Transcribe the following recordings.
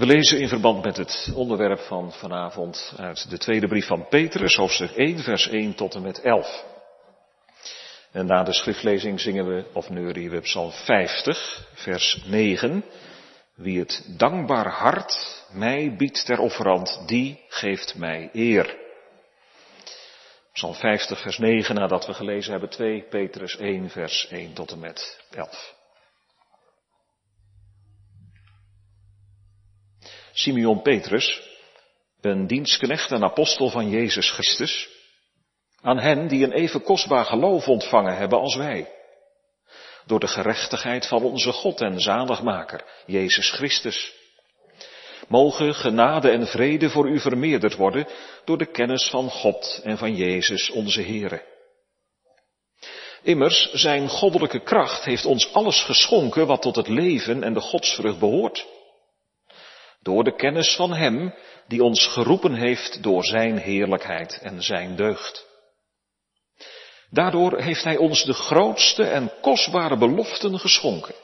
We lezen in verband met het onderwerp van vanavond uit de tweede brief van Petrus, hoofdstuk 1, vers 1 tot en met 11. En na de schriftlezing zingen we, of neurien we Psalm 50, vers 9. Wie het dankbaar hart mij biedt ter offerand, die geeft mij eer. Psalm 50, vers 9, nadat we gelezen hebben 2 Petrus 1, vers 1 tot en met 11. Simeon Petrus, een dienstknecht en apostel van Jezus Christus, aan hen die een even kostbaar geloof ontvangen hebben als wij, door de gerechtigheid van onze God en zaligmaker, Jezus Christus. Mogen genade en vrede voor u vermeerderd worden door de kennis van God en van Jezus onze Here. Immers, zijn goddelijke kracht heeft ons alles geschonken wat tot het leven en de godsvrucht behoort. Door de kennis van Hem die ons geroepen heeft door Zijn heerlijkheid en Zijn deugd. Daardoor heeft Hij ons de grootste en kostbare beloften geschonken.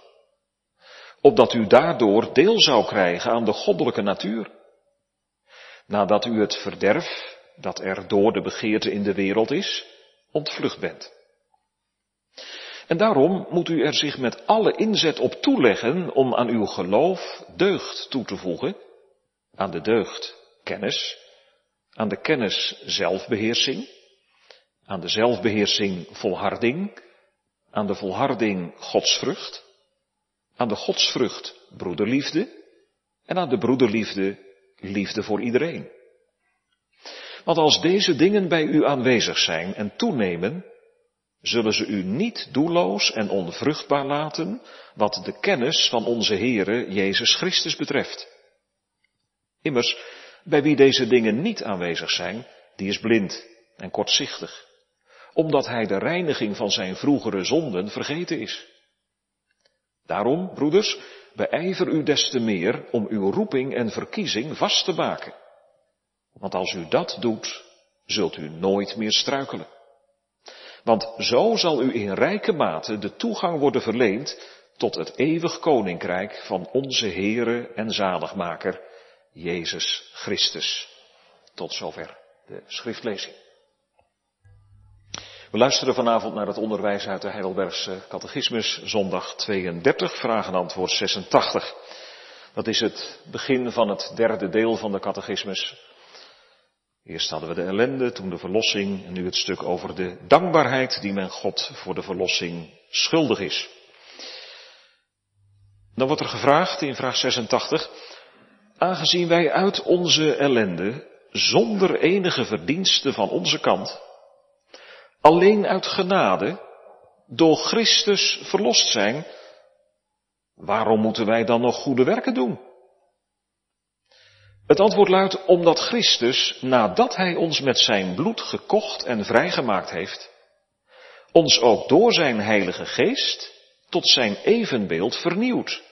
Opdat u daardoor deel zou krijgen aan de goddelijke natuur. Nadat u het verderf, dat er door de begeerte in de wereld is, ontvlucht bent. En daarom moet u er zich met alle inzet op toeleggen om aan uw geloof deugd toe te voegen, aan de deugd kennis, aan de kennis zelfbeheersing, aan de zelfbeheersing volharding, aan de volharding godsvrucht, aan de godsvrucht broederliefde en aan de broederliefde liefde voor iedereen. Want als deze dingen bij u aanwezig zijn en toenemen, zullen ze u niet doelloos en onvruchtbaar laten wat de kennis van onze Heere Jezus Christus betreft. Immers, bij wie deze dingen niet aanwezig zijn, die is blind en kortzichtig, omdat hij de reiniging van zijn vroegere zonden vergeten is. Daarom, broeders, beijver u des te meer om uw roeping en verkiezing vast te maken. Want als u dat doet, zult u nooit meer struikelen. Want zo zal u in rijke mate de toegang worden verleend tot het eeuwig koninkrijk van onze Heere en Zaligmaker, Jezus Christus. Tot zover de schriftlezing. We luisteren vanavond naar het onderwijs uit de Heidelbergse Catechismus, zondag 32, vraag en antwoord 86. Dat is het begin van het derde deel van de catechismus. Eerst hadden we de ellende, toen de verlossing en nu het stuk over de dankbaarheid die men God voor de verlossing schuldig is. Dan wordt er gevraagd in vraag 86, aangezien wij uit onze ellende, zonder enige verdienste van onze kant, alleen uit genade, door Christus verlost zijn, waarom moeten wij dan nog goede werken doen? Het antwoord luidt omdat Christus, nadat Hij ons met zijn bloed gekocht en vrijgemaakt heeft, ons ook door zijn Heilige Geest tot zijn evenbeeld vernieuwt.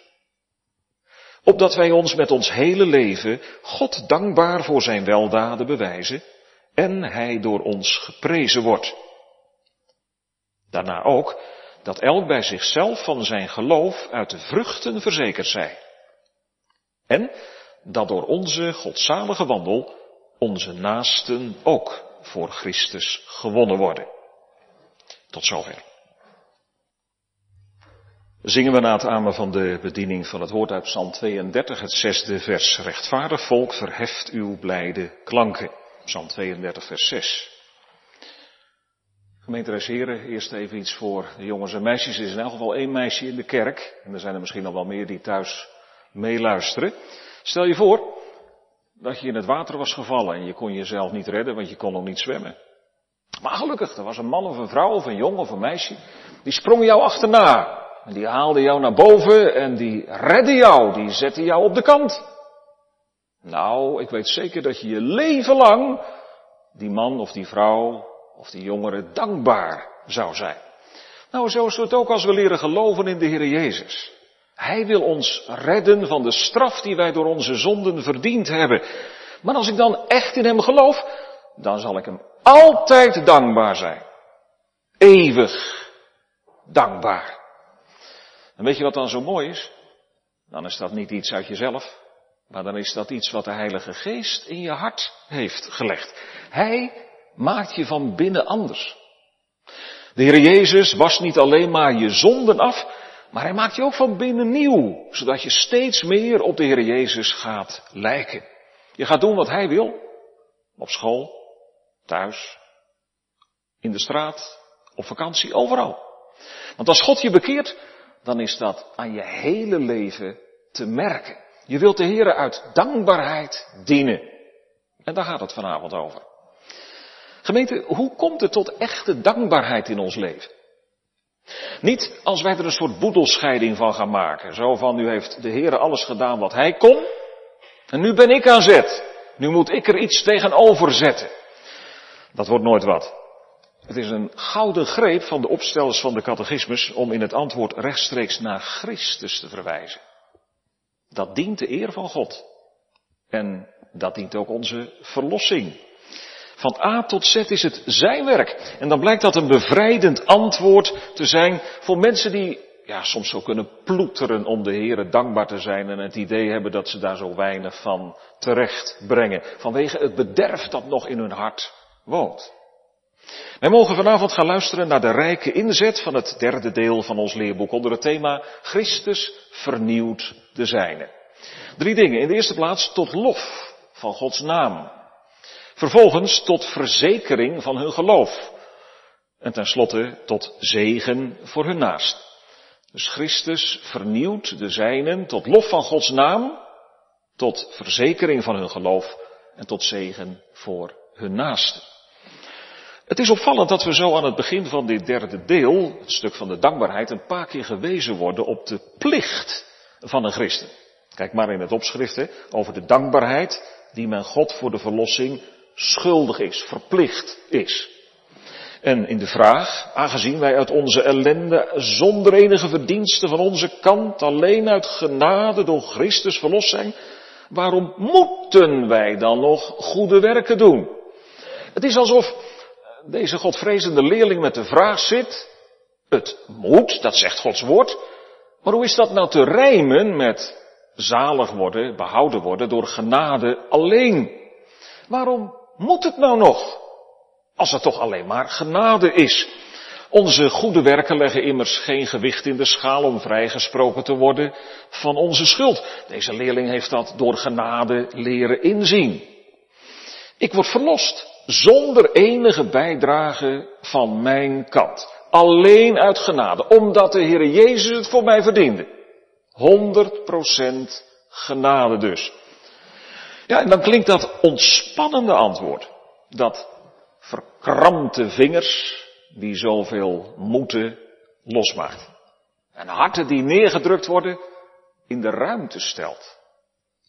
Opdat wij ons met ons hele leven God dankbaar voor zijn weldaden bewijzen en Hij door ons geprezen wordt. Daarna ook dat elk bij zichzelf van zijn geloof uit de vruchten verzekerd zij. En dat door onze godzalige wandel onze naasten ook voor Christus gewonnen worden. Tot zover. Zingen we na het amen van de bediening van het woord uit Psalm 32, het zesde vers. Rechtvaardig volk, verheft uw blijde klanken. Psalm 32, vers 6. Gemeenteres heren, eerst even iets voor de jongens en meisjes. Er is in elk geval één meisje in de kerk. En er zijn er misschien nog wel meer die thuis meeluisteren. Stel je voor dat je in het water was gevallen en je kon jezelf niet redden, want je kon nog niet zwemmen. Maar gelukkig, er was een man of een vrouw of een jong of een meisje, die sprong jou achterna. En die haalde jou naar boven en die redde jou, die zette jou op de kant. Nou, ik weet zeker dat je je leven lang die man of die vrouw of die jongere dankbaar zou zijn. Nou, zo is het ook als we leren geloven in de Heer Jezus. Hij wil ons redden van de straf die wij door onze zonden verdiend hebben. Maar als ik dan echt in Hem geloof, dan zal ik Hem altijd dankbaar zijn. Eeuwig dankbaar. En weet je wat dan zo mooi is? Dan is dat niet iets uit jezelf. Maar dan is dat iets wat de Heilige Geest in je hart heeft gelegd. Hij maakt je van binnen anders. De Heer Jezus was niet alleen maar je zonden af, maar hij maakt je ook van binnen nieuw, zodat je steeds meer op de Heer Jezus gaat lijken. Je gaat doen wat Hij wil. Op school, thuis, in de straat, op vakantie, overal. Want als God je bekeert, dan is dat aan je hele leven te merken. Je wilt de Heer uit dankbaarheid dienen. En daar gaat het vanavond over. Gemeente, hoe komt het tot echte dankbaarheid in ons leven? Niet als wij er een soort boedelscheiding van gaan maken. Zo van, nu heeft de Heer alles gedaan wat Hij kon. En nu ben ik aan zet. Nu moet ik er iets tegenover zetten. Dat wordt nooit wat. Het is een gouden greep van de opstellers van de catechismus om in het antwoord rechtstreeks naar Christus te verwijzen. Dat dient de eer van God. En dat dient ook onze verlossing. Van A tot Z is het zijn werk. En dan blijkt dat een bevrijdend antwoord te zijn voor mensen die ja, soms zo kunnen ploeteren om de Heeren dankbaar te zijn en het idee hebben dat ze daar zo weinig van terecht brengen. Vanwege het bederf dat nog in hun hart woont. Wij mogen vanavond gaan luisteren naar de rijke inzet van het derde deel van ons leerboek onder het thema Christus vernieuwt de zijne. Drie dingen. In de eerste plaats tot lof van Gods naam. Vervolgens tot verzekering van hun geloof. En tenslotte tot zegen voor hun naast. Dus Christus vernieuwt de zijnen tot lof van Gods naam, tot verzekering van hun geloof en tot zegen voor hun naasten. Het is opvallend dat we zo aan het begin van dit derde deel, het stuk van de dankbaarheid, een paar keer gewezen worden op de plicht van een christen. Kijk maar in het opschrift over de dankbaarheid die men God voor de verlossing schuldig is, verplicht is. En in de vraag, aangezien wij uit onze ellende zonder enige verdienste van onze kant alleen uit genade door Christus verlost zijn, waarom moeten wij dan nog goede werken doen? Het is alsof deze godvrezende leerling met de vraag zit, het moet, dat zegt Gods woord, maar hoe is dat nou te rijmen met zalig worden, behouden worden door genade alleen? Waarom moet het nou nog? Als het toch alleen maar genade is. Onze goede werken leggen immers geen gewicht in de schaal om vrijgesproken te worden van onze schuld. Deze leerling heeft dat door genade leren inzien. Ik word verlost zonder enige bijdrage van mijn kant. Alleen uit genade, omdat de Heer Jezus het voor mij verdiende. 100% genade dus. Ja, en dan klinkt dat ontspannende antwoord. Dat verkrampte vingers die zoveel moeten losmaakt. En harten die neergedrukt worden in de ruimte stelt.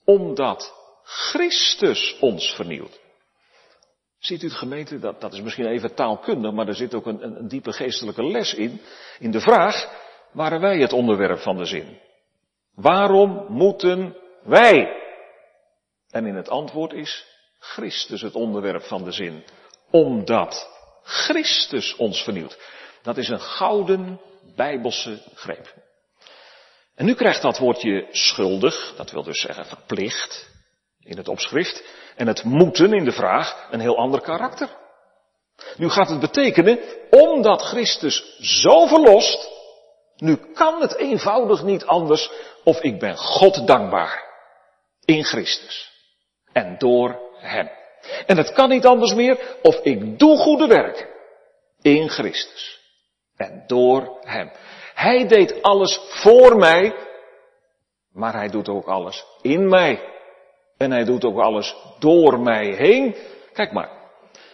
Omdat Christus ons vernieuwt. Ziet u het gemeente, dat, dat is misschien even taalkundig, maar er zit ook een, een, een diepe geestelijke les in. In de vraag, waren wij het onderwerp van de zin? Waarom moeten wij? En in het antwoord is Christus het onderwerp van de zin omdat Christus ons vernieuwt. Dat is een gouden bijbelse greep. En nu krijgt dat woordje schuldig, dat wil dus zeggen verplicht, in het opschrift, en het moeten in de vraag een heel ander karakter. Nu gaat het betekenen, omdat Christus zo verlost, nu kan het eenvoudig niet anders of ik ben God dankbaar in Christus en door Hem. En het kan niet anders meer of ik doe goede werken in Christus en door Hem. Hij deed alles voor mij, maar Hij doet ook alles in mij. En Hij doet ook alles door mij heen. Kijk maar,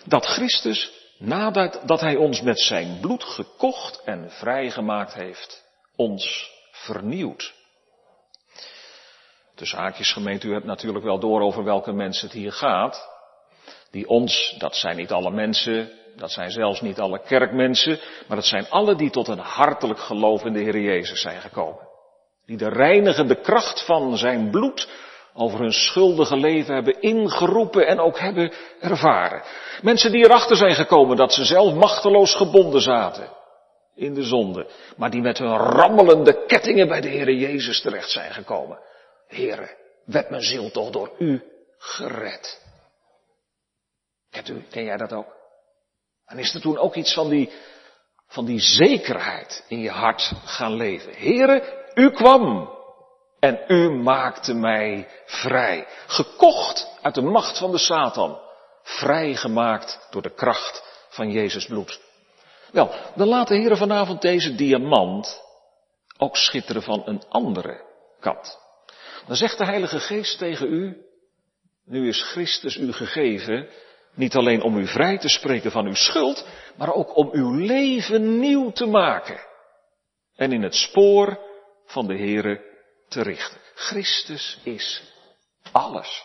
dat Christus, nadat dat Hij ons met Zijn bloed gekocht en vrijgemaakt heeft, ons vernieuwt. Dus haakjes gemeente, u hebt natuurlijk wel door over welke mensen het hier gaat die ons, dat zijn niet alle mensen, dat zijn zelfs niet alle kerkmensen, maar dat zijn alle die tot een hartelijk geloof in de Heer Jezus zijn gekomen. Die de reinigende kracht van zijn bloed over hun schuldige leven hebben ingeroepen en ook hebben ervaren. Mensen die erachter zijn gekomen dat ze zelf machteloos gebonden zaten in de zonde, maar die met hun rammelende kettingen bij de Heer Jezus terecht zijn gekomen. Heren, werd mijn ziel toch door u gered. Kent u, ken jij dat ook? En is er toen ook iets van die, van die zekerheid in je hart gaan leven? Here, u kwam en u maakte mij vrij. Gekocht uit de macht van de Satan. Vrijgemaakt door de kracht van Jezus bloed. Wel, dan laat de Heer vanavond deze diamant ook schitteren van een andere kant. Dan zegt de Heilige Geest tegen u, nu is Christus u gegeven, niet alleen om u vrij te spreken van uw schuld, maar ook om uw leven nieuw te maken. En in het spoor van de Heere te richten. Christus is alles.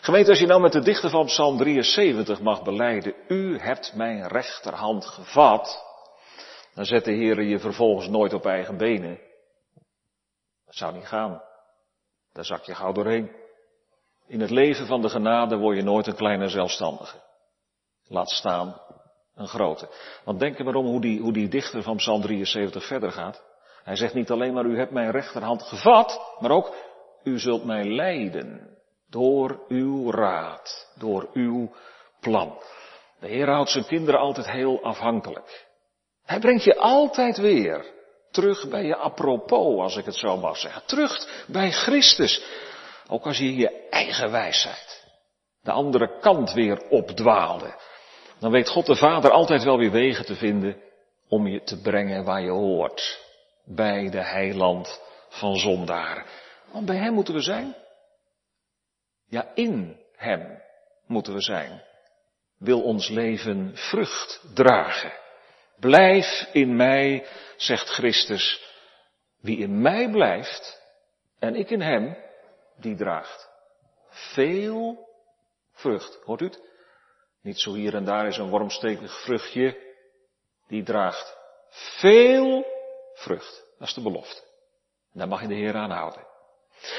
Gemeente, als je nou met de dichter van Psalm 73 mag beleiden, u hebt mijn rechterhand gevat, dan zet de Heer je vervolgens nooit op eigen benen. Dat zou niet gaan. Daar zak je gauw doorheen. In het leven van de genade word je nooit een kleine zelfstandige. Laat staan een grote. Want denk er maar om hoe die, hoe die dichter van Psalm 73 verder gaat. Hij zegt niet alleen maar u hebt mijn rechterhand gevat, maar ook u zult mij leiden door uw raad, door uw plan. De Heer houdt zijn kinderen altijd heel afhankelijk. Hij brengt je altijd weer terug bij je apropos, als ik het zo mag zeggen. Terug bij Christus. Ook als je je eigen wijsheid de andere kant weer opdwaalde. Dan weet God de Vader altijd wel weer wegen te vinden om je te brengen waar je hoort. Bij de heiland van zondaar. Want bij Hem moeten we zijn. Ja, in Hem moeten we zijn. Wil ons leven vrucht dragen. Blijf in mij, zegt Christus. Wie in mij blijft en ik in hem, die draagt veel vrucht. Hoort u het? Niet zo hier en daar is een wormstekig vruchtje. Die draagt veel vrucht. Dat is de belofte. En daar mag je de Heer aan houden.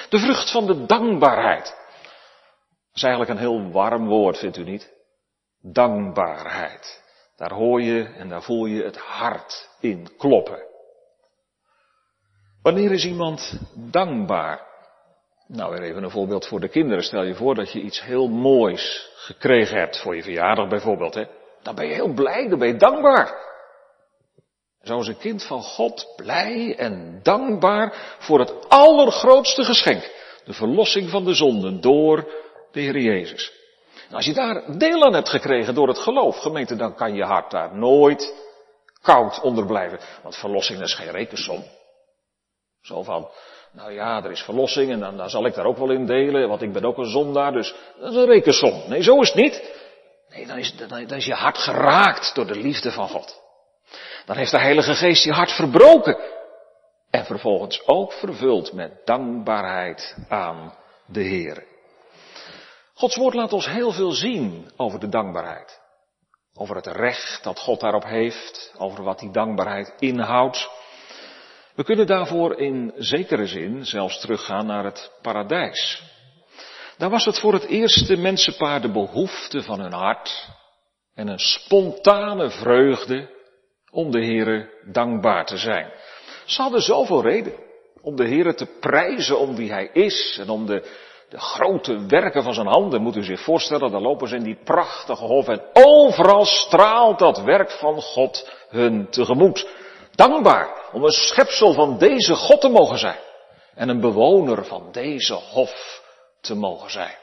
De vrucht van de dankbaarheid. Dat is eigenlijk een heel warm woord, vindt u niet? Dankbaarheid. Daar hoor je en daar voel je het hart in kloppen. Wanneer is iemand dankbaar? Nou, weer even een voorbeeld voor de kinderen. Stel je voor dat je iets heel moois gekregen hebt voor je verjaardag bijvoorbeeld. Hè? Dan ben je heel blij, dan ben je dankbaar. Zo is een kind van God blij en dankbaar voor het allergrootste geschenk. De verlossing van de zonden door de Heer Jezus. Als je daar deel aan hebt gekregen door het geloof, gemeente, dan kan je hart daar nooit koud onder blijven. Want verlossing is geen rekensom. Zo van, nou ja, er is verlossing en dan, zal ik daar ook wel in delen, want ik ben ook een zondaar, dus dat is een rekensom. Nee, zo is het niet. Nee, dan is, dan is je hart geraakt door de liefde van God. Dan heeft de Heilige Geest je hart verbroken. En vervolgens ook vervuld met dankbaarheid aan de Heer. Gods woord laat ons heel veel zien over de dankbaarheid. Over het recht dat God daarop heeft, over wat die dankbaarheid inhoudt. We kunnen daarvoor in zekere zin zelfs teruggaan naar het paradijs. Daar was het voor het eerste mensenpaar de behoefte van hun hart en een spontane vreugde om de Heere dankbaar te zijn. Ze hadden zoveel reden om de Heere te prijzen om wie Hij is en om de de grote werken van zijn handen, moet u zich voorstellen, dan lopen ze in die prachtige hof en overal straalt dat werk van God hun tegemoet. Dankbaar om een schepsel van deze God te mogen zijn en een bewoner van deze hof te mogen zijn.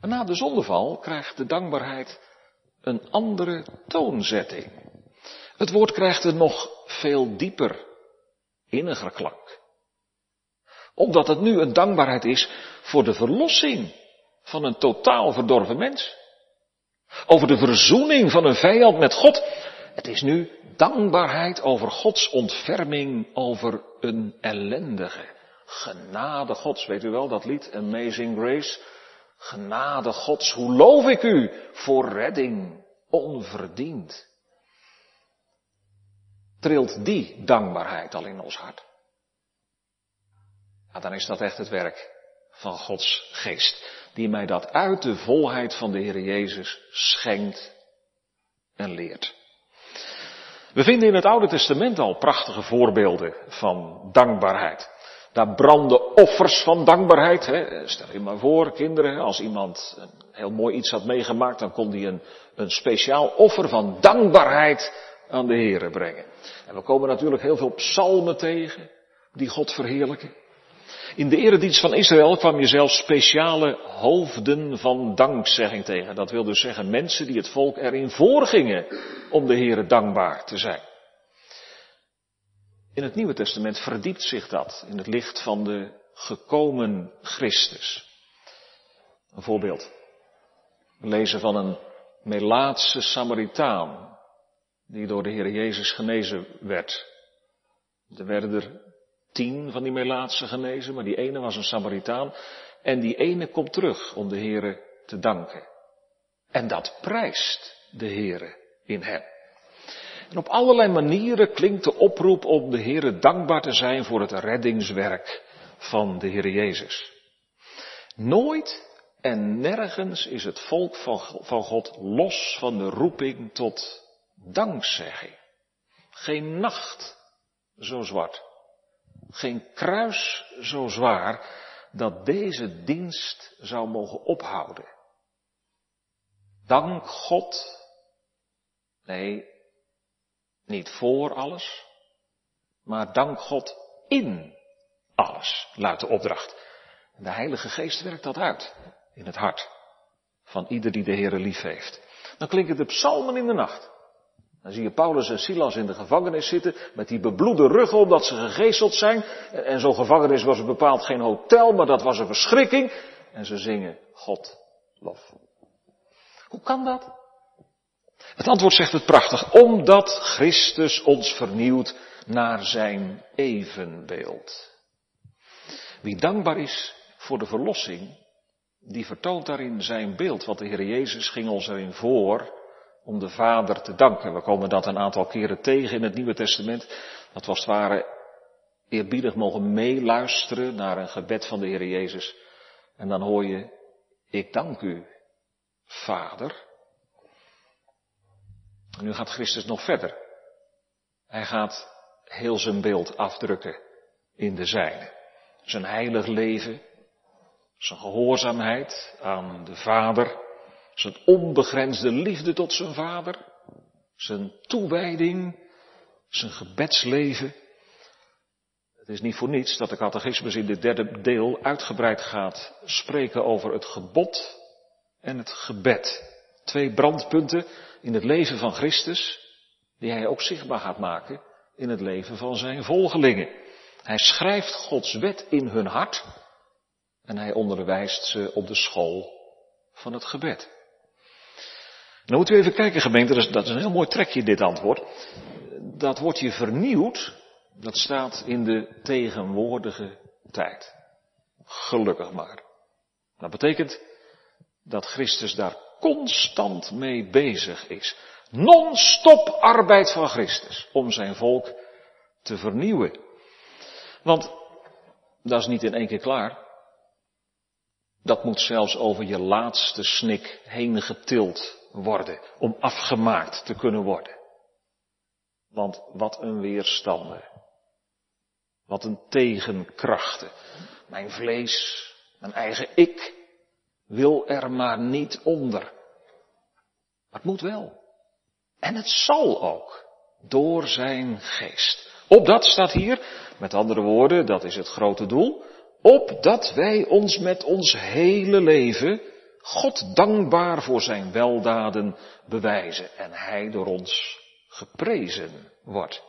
Na de zondeval krijgt de dankbaarheid een andere toonzetting. Het woord krijgt een nog veel dieper, inniger klank omdat het nu een dankbaarheid is voor de verlossing van een totaal verdorven mens. Over de verzoening van een vijand met God. Het is nu dankbaarheid over Gods ontferming over een ellendige. Genade Gods, weet u wel dat lied Amazing Grace? Genade Gods, hoe loof ik u voor redding onverdiend. Trilt die dankbaarheid al in ons hart? Dan is dat echt het werk van Gods geest. Die mij dat uit de volheid van de Heer Jezus schenkt en leert. We vinden in het Oude Testament al prachtige voorbeelden van dankbaarheid. Daar brandden offers van dankbaarheid. Hè. Stel je maar voor, kinderen, als iemand een heel mooi iets had meegemaakt, dan kon hij een, een speciaal offer van dankbaarheid aan de Here brengen. En we komen natuurlijk heel veel psalmen tegen die God verheerlijken. In de eredienst van Israël kwam je zelfs speciale hoofden van dankzegging tegen. Dat wil dus zeggen mensen die het volk erin voorgingen om de Here dankbaar te zijn. In het Nieuwe Testament verdiept zich dat in het licht van de gekomen Christus. Een voorbeeld. We lezen van een Melaatse Samaritaan die door de Heer Jezus genezen werd. Er werden er tien van die Melaatse genezen, maar die ene was een Samaritaan. En die ene komt terug om de Heere te danken. En dat prijst de Heere in hem. En op allerlei manieren klinkt de oproep om de Heere dankbaar te zijn voor het reddingswerk van de Heere Jezus. Nooit en nergens is het volk van God los van de roeping tot dankzegging. Geen nacht zo zwart. Geen kruis zo zwaar dat deze dienst zou mogen ophouden. Dank God. Nee, niet voor alles, maar dank God in alles, luidt de opdracht. De Heilige Geest werkt dat uit in het hart van ieder die de Heere lief heeft. Dan klinken de psalmen in de nacht. Dan zie je Paulus en Silas in de gevangenis zitten met die bebloede ruggen omdat ze gegezeld zijn. En zo'n gevangenis was bepaald geen hotel, maar dat was een verschrikking. En ze zingen God lof. Hoe kan dat? Het antwoord zegt het prachtig. Omdat Christus ons vernieuwt naar zijn evenbeeld. Wie dankbaar is voor de verlossing, die vertoont daarin zijn beeld. Want de Heer Jezus ging ons erin voor om de Vader te danken. We komen dat een aantal keren tegen in het Nieuwe Testament. Dat was het ware eerbiedig mogen meeluisteren naar een gebed van de Heer Jezus. En dan hoor je, ik dank u, Vader. En nu gaat Christus nog verder. Hij gaat heel zijn beeld afdrukken in de zijne. Zijn heilig leven, zijn gehoorzaamheid aan de Vader, zijn onbegrensde liefde tot zijn Vader, zijn toewijding, zijn gebedsleven. Het is niet voor niets dat de catechismus in dit derde deel uitgebreid gaat spreken over het gebod en het gebed. Twee brandpunten in het leven van Christus, die hij ook zichtbaar gaat maken in het leven van zijn volgelingen. Hij schrijft Gods wet in hun hart en hij onderwijst ze op de school van het gebed. Nou moet u even kijken gemeente, dat is, dat is een heel mooi trekje dit antwoord. Dat wordt je vernieuwd, dat staat in de tegenwoordige tijd. Gelukkig maar. Dat betekent dat Christus daar constant mee bezig is. Non-stop arbeid van Christus om zijn volk te vernieuwen. Want dat is niet in één keer klaar. Dat moet zelfs over je laatste snik heen getild worden, om afgemaakt te kunnen worden. Want wat een weerstanden. Wat een tegenkrachten. Mijn vlees, mijn eigen ik, wil er maar niet onder. Maar het moet wel. En het zal ook. Door zijn geest. Op dat staat hier, met andere woorden, dat is het grote doel. Opdat wij ons met ons hele leven God dankbaar voor zijn weldaden bewijzen en hij door ons geprezen wordt.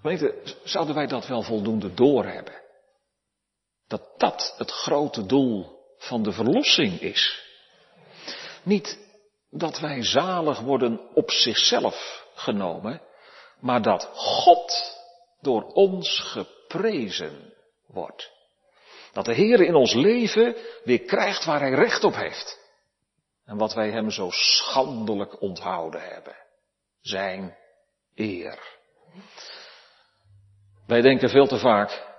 Gemeente, zouden wij dat wel voldoende doorhebben? Dat dat het grote doel van de verlossing is. Niet dat wij zalig worden op zichzelf genomen, maar dat God door ons geprezen wordt. Dat de Heer in ons leven weer krijgt waar Hij recht op heeft. En wat wij Hem zo schandelijk onthouden hebben. Zijn eer. Wij denken veel te vaak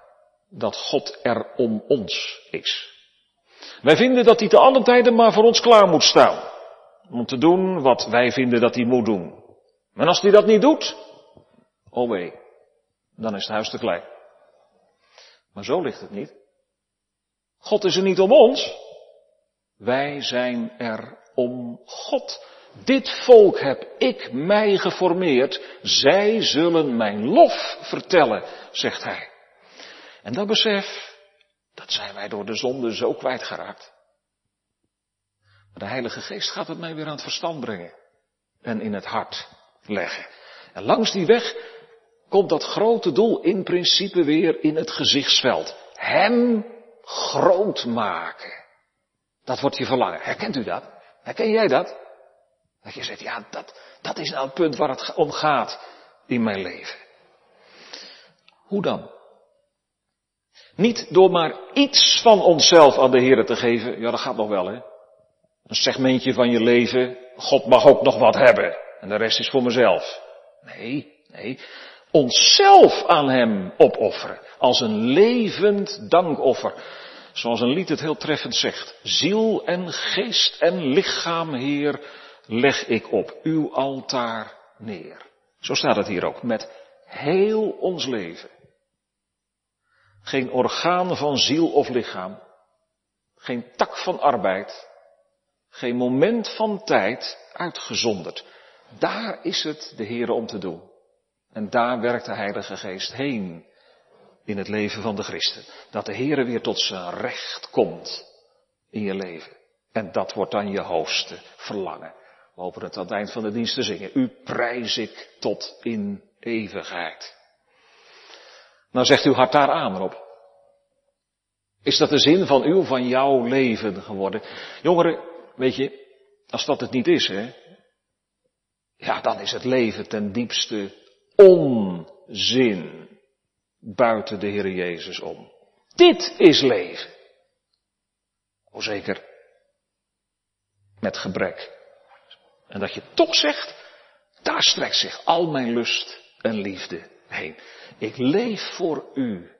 dat God er om ons is. Wij vinden dat hij te alle tijden maar voor ons klaar moet staan. Om te doen wat wij vinden dat hij moet doen. Maar als hij dat niet doet, oh wee, dan is het huis te klein. Maar zo ligt het niet. God is er niet om ons. Wij zijn er om God. Dit volk heb ik mij geformeerd. Zij zullen mijn lof vertellen, zegt hij. En dat besef, dat zijn wij door de zonde zo kwijtgeraakt. Maar de Heilige Geest gaat het mij weer aan het verstand brengen. En in het hart leggen. En langs die weg komt dat grote doel in principe weer in het gezichtsveld. Hem groot maken. Dat wordt je verlangen. Herkent u dat? Herken jij dat? Dat je zegt, ja, dat, dat is nou het punt waar het om gaat in mijn leven. Hoe dan? Niet door maar iets van onszelf aan de Heer te geven. Ja, dat gaat nog wel, hè. Een segmentje van je leven. God mag ook nog wat hebben. En de rest is voor mezelf. Nee, nee. Onszelf aan Hem opofferen. Als een levend dankoffer. Zoals een lied het heel treffend zegt. Ziel en geest en lichaam, Heer, leg ik op uw altaar neer. Zo staat het hier ook. Met heel ons leven. Geen orgaan van ziel of lichaam. Geen tak van arbeid. Geen moment van tijd uitgezonderd. Daar is het de Heer om te doen. En daar werkt de Heilige Geest heen in het leven van de christen. Dat de Heer weer tot zijn recht komt in je leven. En dat wordt dan je hoogste verlangen. We hopen het aan het eind van de dienst te zingen. U prijs ik tot in eeuwigheid. Nou zegt uw hart daar aan op. Is dat de zin van uw, van jouw leven geworden? Jongeren, weet je, als dat het niet is, hè, ja, dan is het leven ten diepste onzin buiten de Heer Jezus om. Dit is leven. O zeker met gebrek. En dat je toch zegt, daar strekt zich al mijn lust en liefde heen. Ik leef voor u,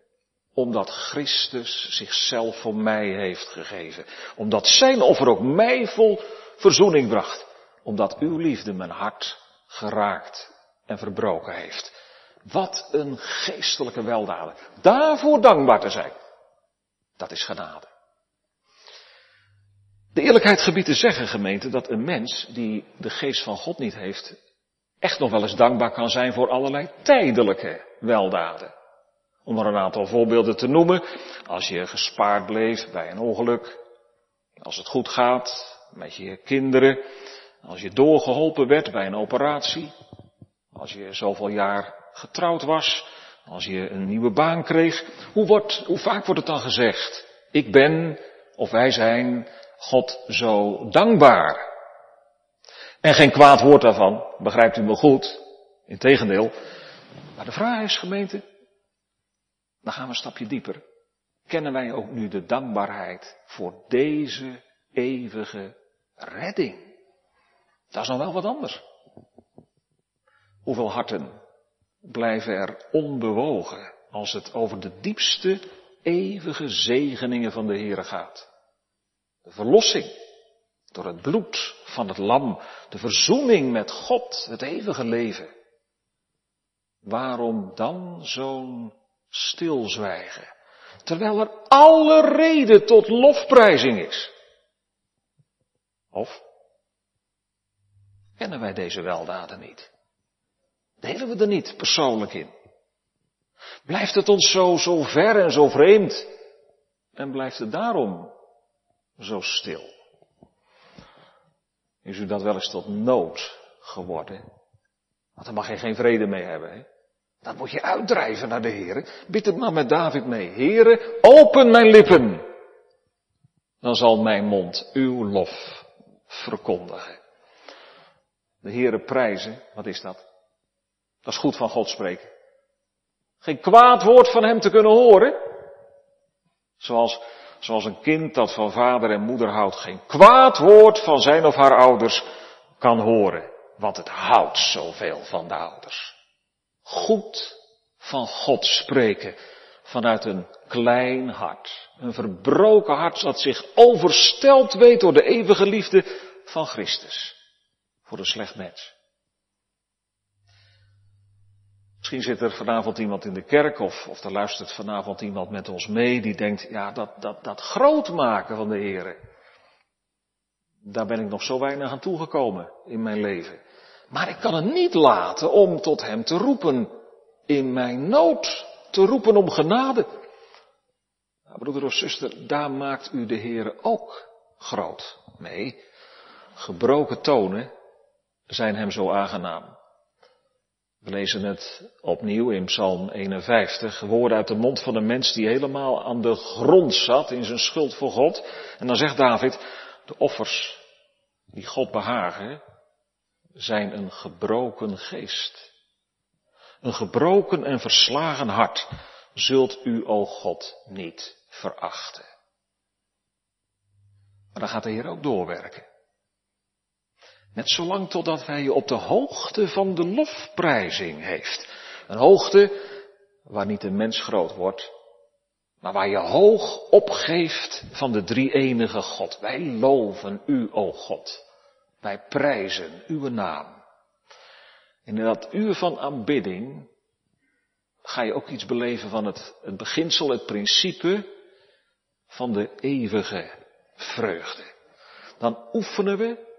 omdat Christus zichzelf voor mij heeft gegeven. Omdat zijn offer ook mij vol verzoening bracht. Omdat uw liefde mijn hart geraakt en verbroken heeft. Wat een geestelijke weldaden. Daarvoor dankbaar te zijn. Dat is genade. De eerlijkheid gebiedt te zeggen, gemeente, dat een mens die de geest van God niet heeft, echt nog wel eens dankbaar kan zijn voor allerlei tijdelijke weldaden. Om er een aantal voorbeelden te noemen. Als je gespaard bleef bij een ongeluk. Als het goed gaat met je kinderen. Als je doorgeholpen werd bij een operatie. Als je zoveel jaar getrouwd was, als je een nieuwe baan kreeg, hoe, wordt, hoe vaak wordt het dan gezegd? Ik ben, of wij zijn, God zo dankbaar. En geen kwaad woord daarvan, begrijpt u me goed? Integendeel. Maar de vraag is, gemeente, dan gaan we een stapje dieper. Kennen wij ook nu de dankbaarheid voor deze eeuwige redding? Dat is nog wel wat anders. Hoeveel harten blijven er onbewogen als het over de diepste eeuwige zegeningen van de Heere gaat. De verlossing door het bloed van het lam, de verzoening met God, het eeuwige leven. Waarom dan zo'n stilzwijgen, terwijl er alle reden tot lofprijzing is? Of kennen wij deze weldaden niet? Delen we er niet persoonlijk in? Blijft het ons zo, zo ver en zo vreemd? En blijft het daarom zo stil? Is u dat wel eens tot nood geworden? Want dan mag je geen vrede mee hebben. Hè? Dan moet je uitdrijven naar de Heer. Bid het maar met David mee. Heere, open mijn lippen. Dan zal mijn mond uw lof verkondigen. De Heere prijzen, wat is dat? Dat is goed van God spreken. Geen kwaad woord van hem te kunnen horen. Zoals, zoals een kind dat van vader en moeder houdt geen kwaad woord van zijn of haar ouders kan horen. Want het houdt zoveel van de ouders. Goed van God spreken vanuit een klein hart. Een verbroken hart dat zich oversteld weet door de eeuwige liefde van Christus. Voor een slecht mens. Misschien zit er vanavond iemand in de kerk of, of er luistert vanavond iemand met ons mee die denkt, ja, dat, dat, dat groot maken van de Heer, daar ben ik nog zo weinig aan toegekomen in mijn leven. Maar ik kan het niet laten om tot Hem te roepen in mijn nood, te roepen om genade. Nou, broeder of zuster, daar maakt u de Heer ook groot mee. Gebroken tonen zijn Hem zo aangenaam. We lezen het opnieuw in Psalm 51, woorden uit de mond van een mens die helemaal aan de grond zat in zijn schuld voor God. En dan zegt David, de offers die God behagen, zijn een gebroken geest. Een gebroken en verslagen hart zult u, o God, niet verachten. Maar dan gaat de Heer ook doorwerken. Net zolang totdat hij je op de hoogte van de lofprijzing heeft. Een hoogte waar niet een mens groot wordt, maar waar je hoog opgeeft van de drie enige God. Wij loven u, o God. Wij prijzen uw naam. In dat uur van aanbidding ga je ook iets beleven van het, het beginsel, het principe van de eeuwige vreugde. Dan oefenen we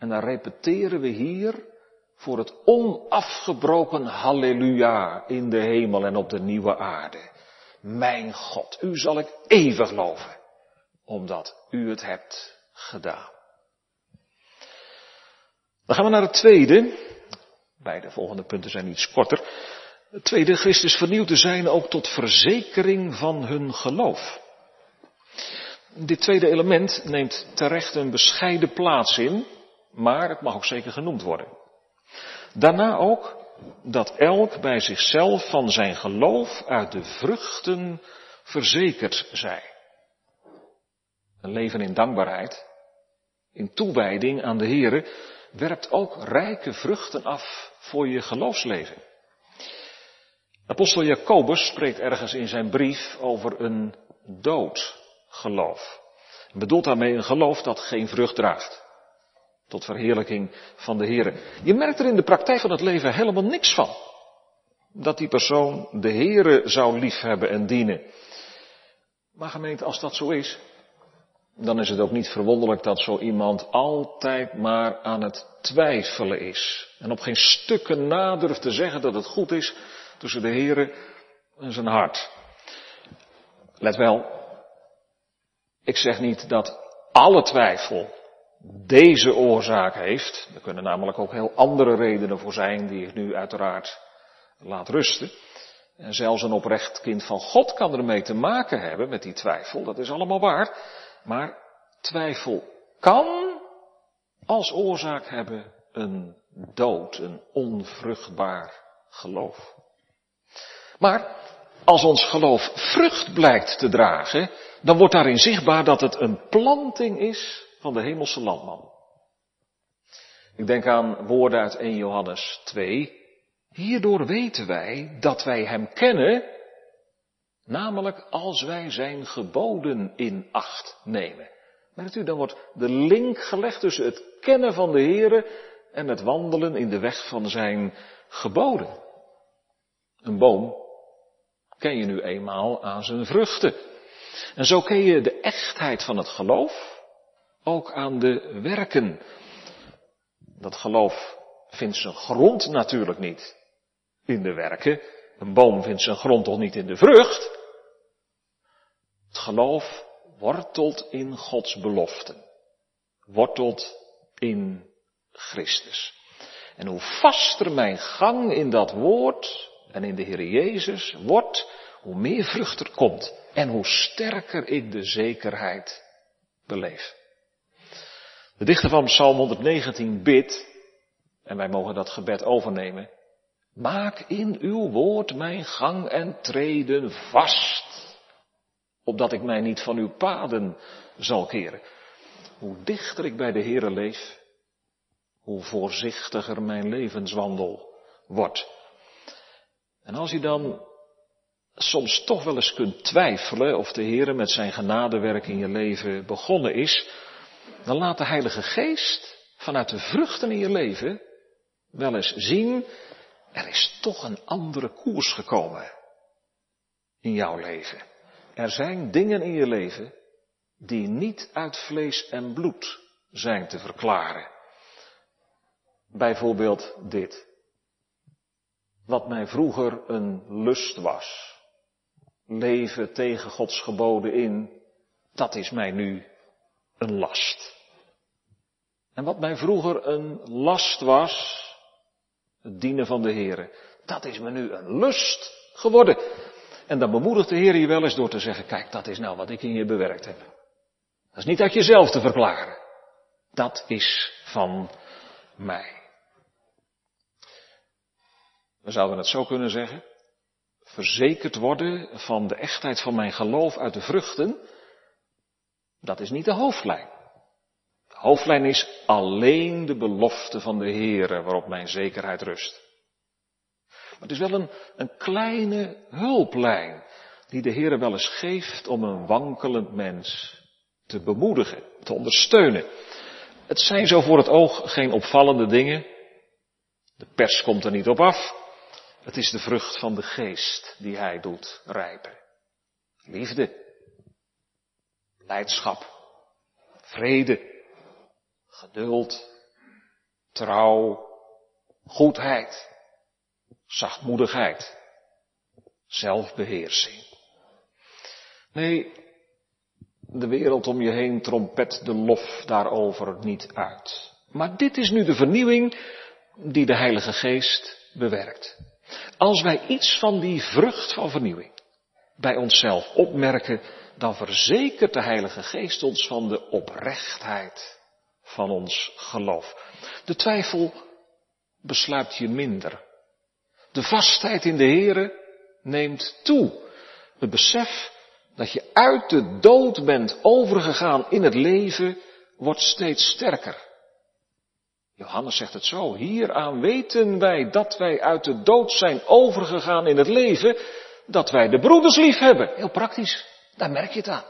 en dan repeteren we hier voor het onafgebroken halleluja in de hemel en op de nieuwe aarde. Mijn God, u zal ik eeuwig loven, omdat u het hebt gedaan. Dan gaan we naar het tweede. Beide volgende punten zijn iets korter. Het tweede, Christus vernieuwd te zijn ook tot verzekering van hun geloof. Dit tweede element neemt terecht een bescheiden plaats in, maar het mag ook zeker genoemd worden. Daarna ook dat elk bij zichzelf van zijn geloof uit de vruchten verzekerd zij. Een leven in dankbaarheid, in toewijding aan de Here, werpt ook rijke vruchten af voor je geloofsleven. Apostel Jacobus spreekt ergens in zijn brief over een doodgeloof. Hij bedoelt daarmee een geloof dat geen vrucht draagt. Tot verheerlijking van de Heer. Je merkt er in de praktijk van het leven helemaal niks van. Dat die persoon de Heere zou liefhebben en dienen. Maar gemeente, als dat zo is, dan is het ook niet verwonderlijk dat zo iemand altijd maar aan het twijfelen is. En op geen stukken nadurft te zeggen dat het goed is tussen de Heere en zijn hart. Let wel, ik zeg niet dat alle twijfel deze oorzaak heeft. Er kunnen namelijk ook heel andere redenen voor zijn die ik nu uiteraard laat rusten. En zelfs een oprecht kind van God kan ermee te maken hebben met die twijfel. Dat is allemaal waar. Maar twijfel kan als oorzaak hebben een dood, een onvruchtbaar geloof. Maar als ons geloof vrucht blijkt te dragen, dan wordt daarin zichtbaar dat het een planting is van de hemelse landman. Ik denk aan woorden uit 1 Johannes 2. Hierdoor weten wij dat wij Hem kennen, namelijk als wij Zijn geboden in acht nemen. Merkt u, dan wordt de link gelegd tussen het kennen van de Heere en het wandelen in de weg van Zijn geboden. Een boom ken je nu eenmaal aan zijn vruchten. En zo ken je de echtheid van het geloof ook aan de werken. Dat geloof vindt zijn grond natuurlijk niet in de werken. Een boom vindt zijn grond toch niet in de vrucht. Het geloof wortelt in Gods beloften. Wortelt in Christus. En hoe vaster mijn gang in dat woord en in de Heer Jezus wordt, hoe meer vrucht er komt en hoe sterker ik de zekerheid beleef. De dichter van Psalm 119 bidt, en wij mogen dat gebed overnemen, maak in uw woord mijn gang en treden vast, opdat ik mij niet van uw paden zal keren. Hoe dichter ik bij de Heere leef, hoe voorzichtiger mijn levenswandel wordt. En als u dan soms toch wel eens kunt twijfelen of de Heere met zijn genadewerk in je leven begonnen is, dan laat de Heilige Geest vanuit de vruchten in je leven wel eens zien er is toch een andere koers gekomen in jouw leven. Er zijn dingen in je leven die niet uit vlees en bloed zijn te verklaren. Bijvoorbeeld dit. Wat mij vroeger een lust was, leven tegen Gods geboden in, dat is mij nu een last. En wat mij vroeger een last was, het dienen van de Heer, dat is me nu een lust geworden. En dan bemoedigt de Heer je wel eens door te zeggen, kijk, dat is nou wat ik in je bewerkt heb. Dat is niet uit jezelf te verklaren. Dat is van mij. We zouden het zo kunnen zeggen. Verzekerd worden van de echtheid van mijn geloof uit de vruchten, dat is niet de hoofdlijn. De hoofdlijn is alleen de belofte van de Heere waarop mijn zekerheid rust. Maar het is wel een, een kleine hulplijn die de Heere wel eens geeft om een wankelend mens te bemoedigen, te ondersteunen. Het zijn zo voor het oog geen opvallende dingen. De pers komt er niet op af. Het is de vrucht van de geest die hij doet rijpen. Liefde, leidschap, vrede, geduld, trouw, goedheid, zachtmoedigheid, zelfbeheersing. Nee, de wereld om je heen trompet de lof daarover niet uit. Maar dit is nu de vernieuwing die de Heilige Geest bewerkt. Als wij iets van die vrucht van vernieuwing bij onszelf opmerken, dan verzekert de Heilige Geest ons van de oprechtheid van ons geloof. De twijfel besluit je minder. De vastheid in de Here neemt toe. Het besef dat je uit de dood bent overgegaan in het leven wordt steeds sterker. Johannes zegt het zo, hieraan weten wij dat wij uit de dood zijn overgegaan in het leven, dat wij de broeders lief hebben. Heel praktisch, daar merk je het aan.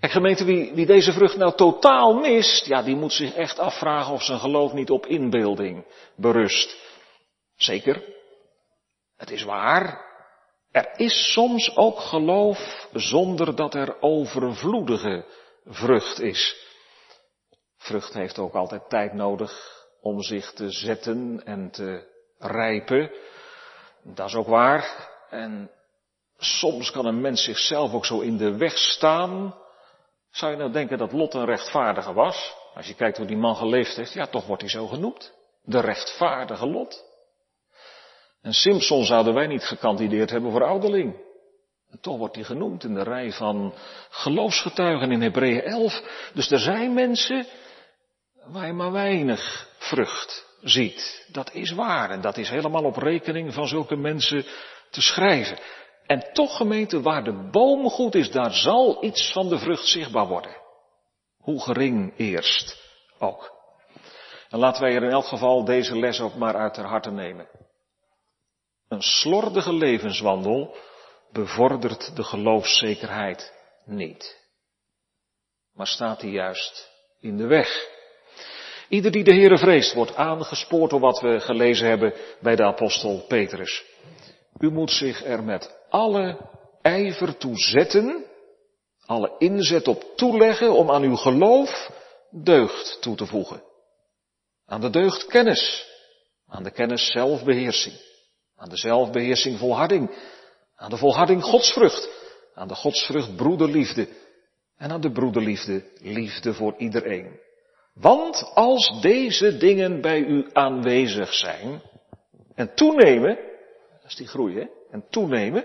En gemeente, wie, wie deze vrucht nou totaal mist, ja, die moet zich echt afvragen of zijn geloof niet op inbeelding berust. Zeker, het is waar, er is soms ook geloof zonder dat er overvloedige vrucht is. Vrucht heeft ook altijd tijd nodig om zich te zetten en te rijpen. Dat is ook waar. En soms kan een mens zichzelf ook zo in de weg staan. Zou je nou denken dat Lot een rechtvaardige was? Als je kijkt hoe die man geleefd heeft, ja, toch wordt hij zo genoemd. De rechtvaardige Lot. En Simpson zouden wij niet gekandideerd hebben voor ouderling. Toch wordt hij genoemd in de rij van geloofsgetuigen in Hebreeën 11. Dus er zijn mensen waar je maar weinig vrucht ziet. Dat is waar en dat is helemaal op rekening van zulke mensen te schrijven. En toch gemeente, waar de boom goed is, daar zal iets van de vrucht zichtbaar worden. Hoe gering eerst ook. En laten wij er in elk geval deze les ook maar uit ter harte nemen. Een slordige levenswandel bevordert de geloofszekerheid niet. Maar staat hij juist in de weg. Ieder die de Heere vreest wordt aangespoord door wat we gelezen hebben bij de apostel Petrus. U moet zich er met alle ijver toe zetten, alle inzet op toeleggen om aan uw geloof deugd toe te voegen. Aan de deugd kennis, aan de kennis zelfbeheersing, aan de zelfbeheersing volharding, aan de volharding godsvrucht, aan de godsvrucht broederliefde en aan de broederliefde liefde voor iedereen. Want als deze dingen bij u aanwezig zijn en toenemen, dat is die groei en toenemen,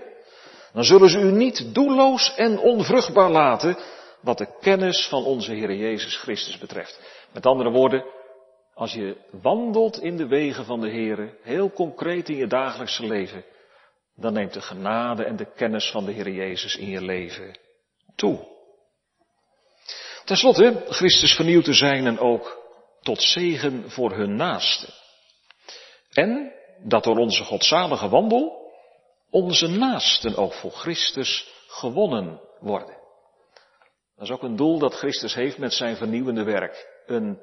dan zullen ze u niet doelloos en onvruchtbaar laten wat de kennis van onze Heer Jezus Christus betreft. Met andere woorden, als je wandelt in de wegen van de Heer, heel concreet in je dagelijkse leven, dan neemt de genade en de kennis van de Heer Jezus in je leven toe. Ten slotte, Christus vernieuwd te zijn en ook tot zegen voor hun naasten. En dat door onze godzalige wandel onze naasten ook voor Christus gewonnen worden. Dat is ook een doel dat Christus heeft met zijn vernieuwende werk. Een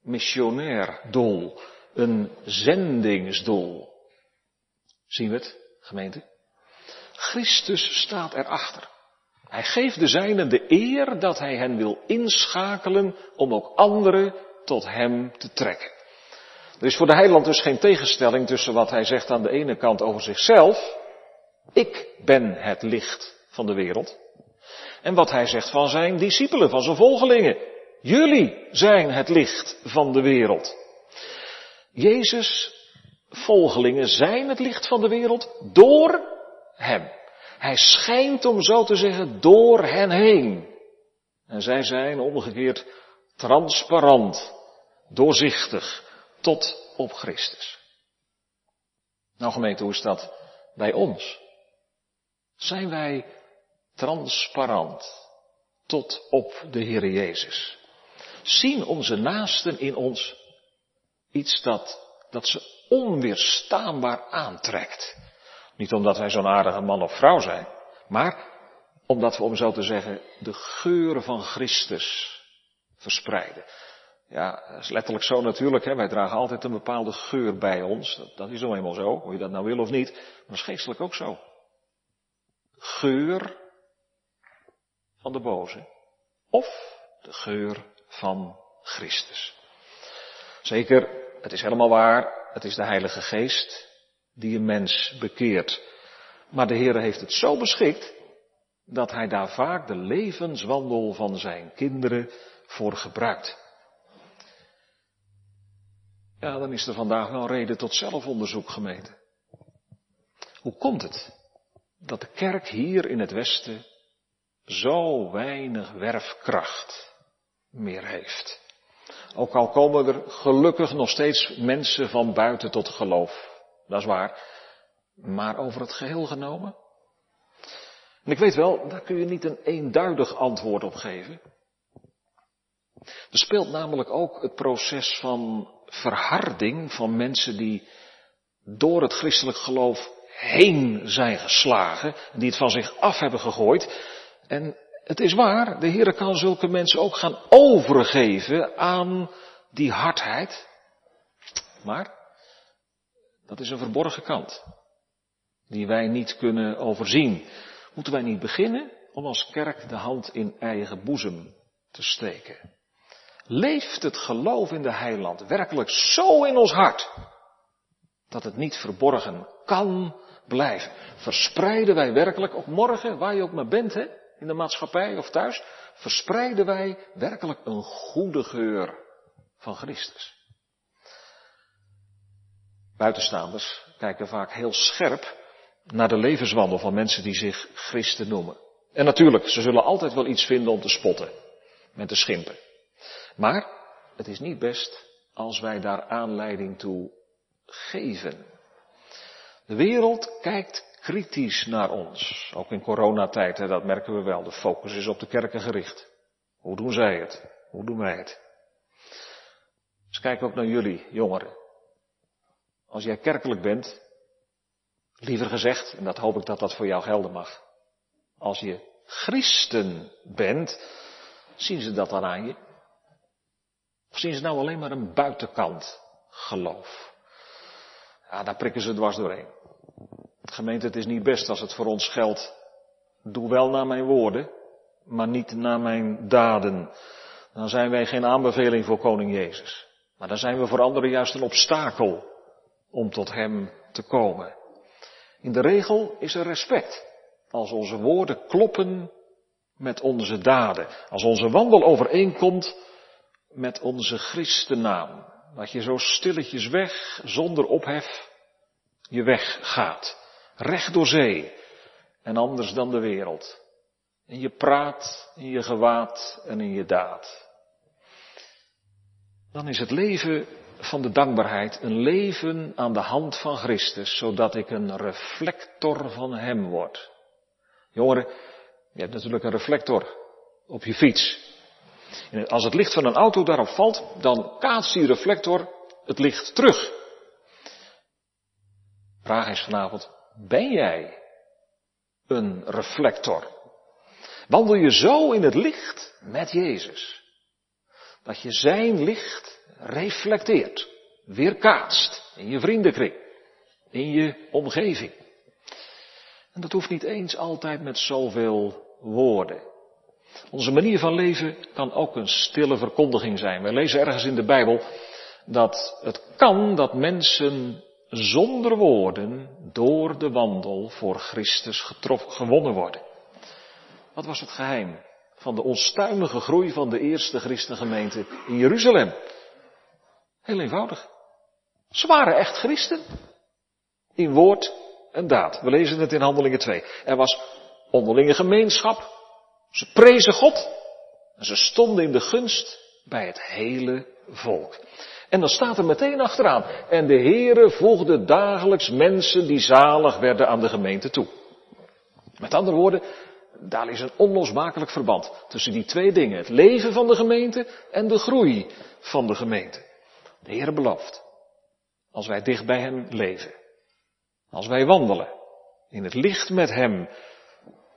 missionair doel. een zendingsdoel. Zien we het, gemeente? Christus staat erachter. Hij geeft de zijnen de eer dat hij hen wil inschakelen om ook anderen tot hem te trekken. Er is voor de heiland dus geen tegenstelling tussen wat hij zegt aan de ene kant over zichzelf, ik ben het licht van de wereld, en wat hij zegt van zijn discipelen, van zijn volgelingen. Jullie zijn het licht van de wereld. Jezus' volgelingen zijn het licht van de wereld door hem. Hij schijnt, om zo te zeggen, door hen heen. En zij zijn omgekeerd transparant, doorzichtig, tot op Christus. Nou gemeente, hoe is dat bij ons? Zijn wij transparant tot op de Heer Jezus? Zien onze naasten in ons iets dat, dat ze onweerstaanbaar aantrekt? Niet omdat wij zo'n aardige man of vrouw zijn, maar omdat we, om zo te zeggen, de geuren van Christus verspreiden. Ja, dat is letterlijk zo natuurlijk. Hè? Wij dragen altijd een bepaalde geur bij ons. Dat, dat is nou eenmaal zo, hoe je dat nou wil of niet. Maar dat is geestelijk ook zo. Geur van de boze. Of de geur van Christus. Zeker, het is helemaal waar. Het is de Heilige Geest die een mens bekeert. Maar de Heer heeft het zo beschikt dat Hij daar vaak de levenswandel van zijn kinderen voor gebruikt. Ja, dan is er vandaag wel reden tot zelfonderzoek gemeten. Hoe komt het dat de kerk hier in het Westen zo weinig werfkracht meer heeft? Ook al komen er gelukkig nog steeds mensen van buiten tot geloof. Dat is waar. Maar over het geheel genomen? En ik weet wel, daar kun je niet een eenduidig antwoord op geven. Er speelt namelijk ook het proces van verharding van mensen die door het christelijk geloof heen zijn geslagen, die het van zich af hebben gegooid. En het is waar, de Heer kan zulke mensen ook gaan overgeven aan die hardheid. Maar dat is een verborgen kant, die wij niet kunnen overzien. Moeten wij niet beginnen om als kerk de hand in eigen boezem te steken? Leeft het geloof in de heiland werkelijk zo in ons hart, dat het niet verborgen kan blijven? Verspreiden wij werkelijk, ook morgen, waar je ook maar bent, hè, in de maatschappij of thuis, verspreiden wij werkelijk een goede geur van Christus? Buitenstaanders kijken vaak heel scherp naar de levenswandel van mensen die zich christen noemen. En natuurlijk, ze zullen altijd wel iets vinden om te spotten, met te schimpen. Maar het is niet best als wij daar aanleiding toe geven. De wereld kijkt kritisch naar ons. Ook in coronatijd, hè, dat merken we wel. De focus is op de kerken gericht. Hoe doen zij het? Hoe doen wij het? Dus kijk ook naar jullie, jongeren. Als jij kerkelijk bent, liever gezegd, en dat hoop ik dat dat voor jou gelden mag. Als je christen bent, zien ze dat dan aan je? Of zien ze nou alleen maar een buitenkant geloof? Ja, daar prikken ze dwars doorheen. Gemeente, het is niet best als het voor ons geldt. Doe wel naar mijn woorden, maar niet naar mijn daden. Dan zijn wij geen aanbeveling voor koning Jezus. Maar dan zijn we voor anderen juist een obstakel om tot Hem te komen. In de regel is er respect. Als onze woorden kloppen met onze daden. Als onze wandel overeenkomt met onze Christennaam. Dat je zo stilletjes weg, zonder ophef, je weg gaat. Recht door zee. En anders dan de wereld. In je praat, in je gewaad en in je daad. Dan is het leven van de dankbaarheid een leven aan de hand van Christus, zodat ik een reflector van Hem word. Jongeren, je hebt natuurlijk een reflector op je fiets. En als het licht van een auto daarop valt, dan kaatst die reflector het licht terug. Vraag is vanavond, ben jij een reflector? Wandel je zo in het licht met Jezus, dat je zijn licht reflecteert weerkaatst in je vriendenkring, in je omgeving. En dat hoeft niet eens altijd met zoveel woorden. Onze manier van leven kan ook een stille verkondiging zijn. We lezen ergens in de Bijbel dat het kan dat mensen zonder woorden door de wandel voor Christus getroffen, gewonnen worden. Wat was het geheim van de onstuimige groei van de eerste christengemeente in Jeruzalem? Heel eenvoudig. Ze waren echt christen. In woord en daad. We lezen het in Handelingen 2. Er was onderlinge gemeenschap. Ze prezen God. En ze stonden in de gunst bij het hele volk. En dan staat er meteen achteraan. En de Heere voegde dagelijks mensen die zalig werden aan de gemeente toe. Met andere woorden, daar is een onlosmakelijk verband tussen die twee dingen. Het leven van de gemeente en de groei van de gemeente. De Heere belooft. Als wij dicht bij Hem leven. Als wij wandelen in het licht met Hem.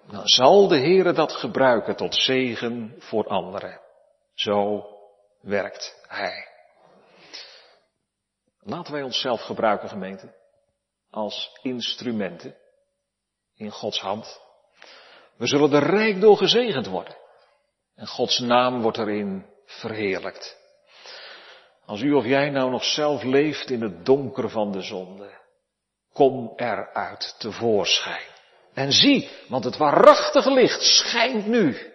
Dan zal de Heere dat gebruiken tot zegen voor anderen. Zo werkt Hij. Laten wij onszelf gebruiken, gemeente, als instrumenten in Gods hand. We zullen er rijk door gezegend worden. En Gods naam wordt erin verheerlijkt. Als u of jij nou nog zelf leeft in het donker van de zonde, kom eruit tevoorschijn. En zie, want het waarachtige licht schijnt nu.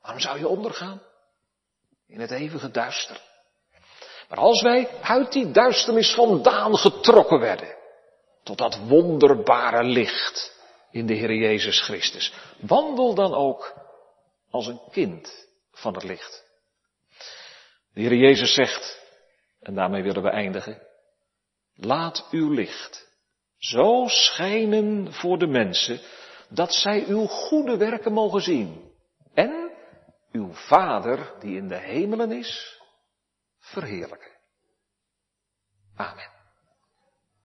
Waarom zou je ondergaan? In het eeuwige duister. Maar als wij uit die duisternis vandaan getrokken werden, tot dat wonderbare licht in de Heer Jezus Christus, wandel dan ook als een kind van het licht. De Heer Jezus zegt, en daarmee willen we eindigen, laat uw licht zo schijnen voor de mensen, dat zij uw goede werken mogen zien. En uw Vader die in de hemelen is, verheerlijken. Amen.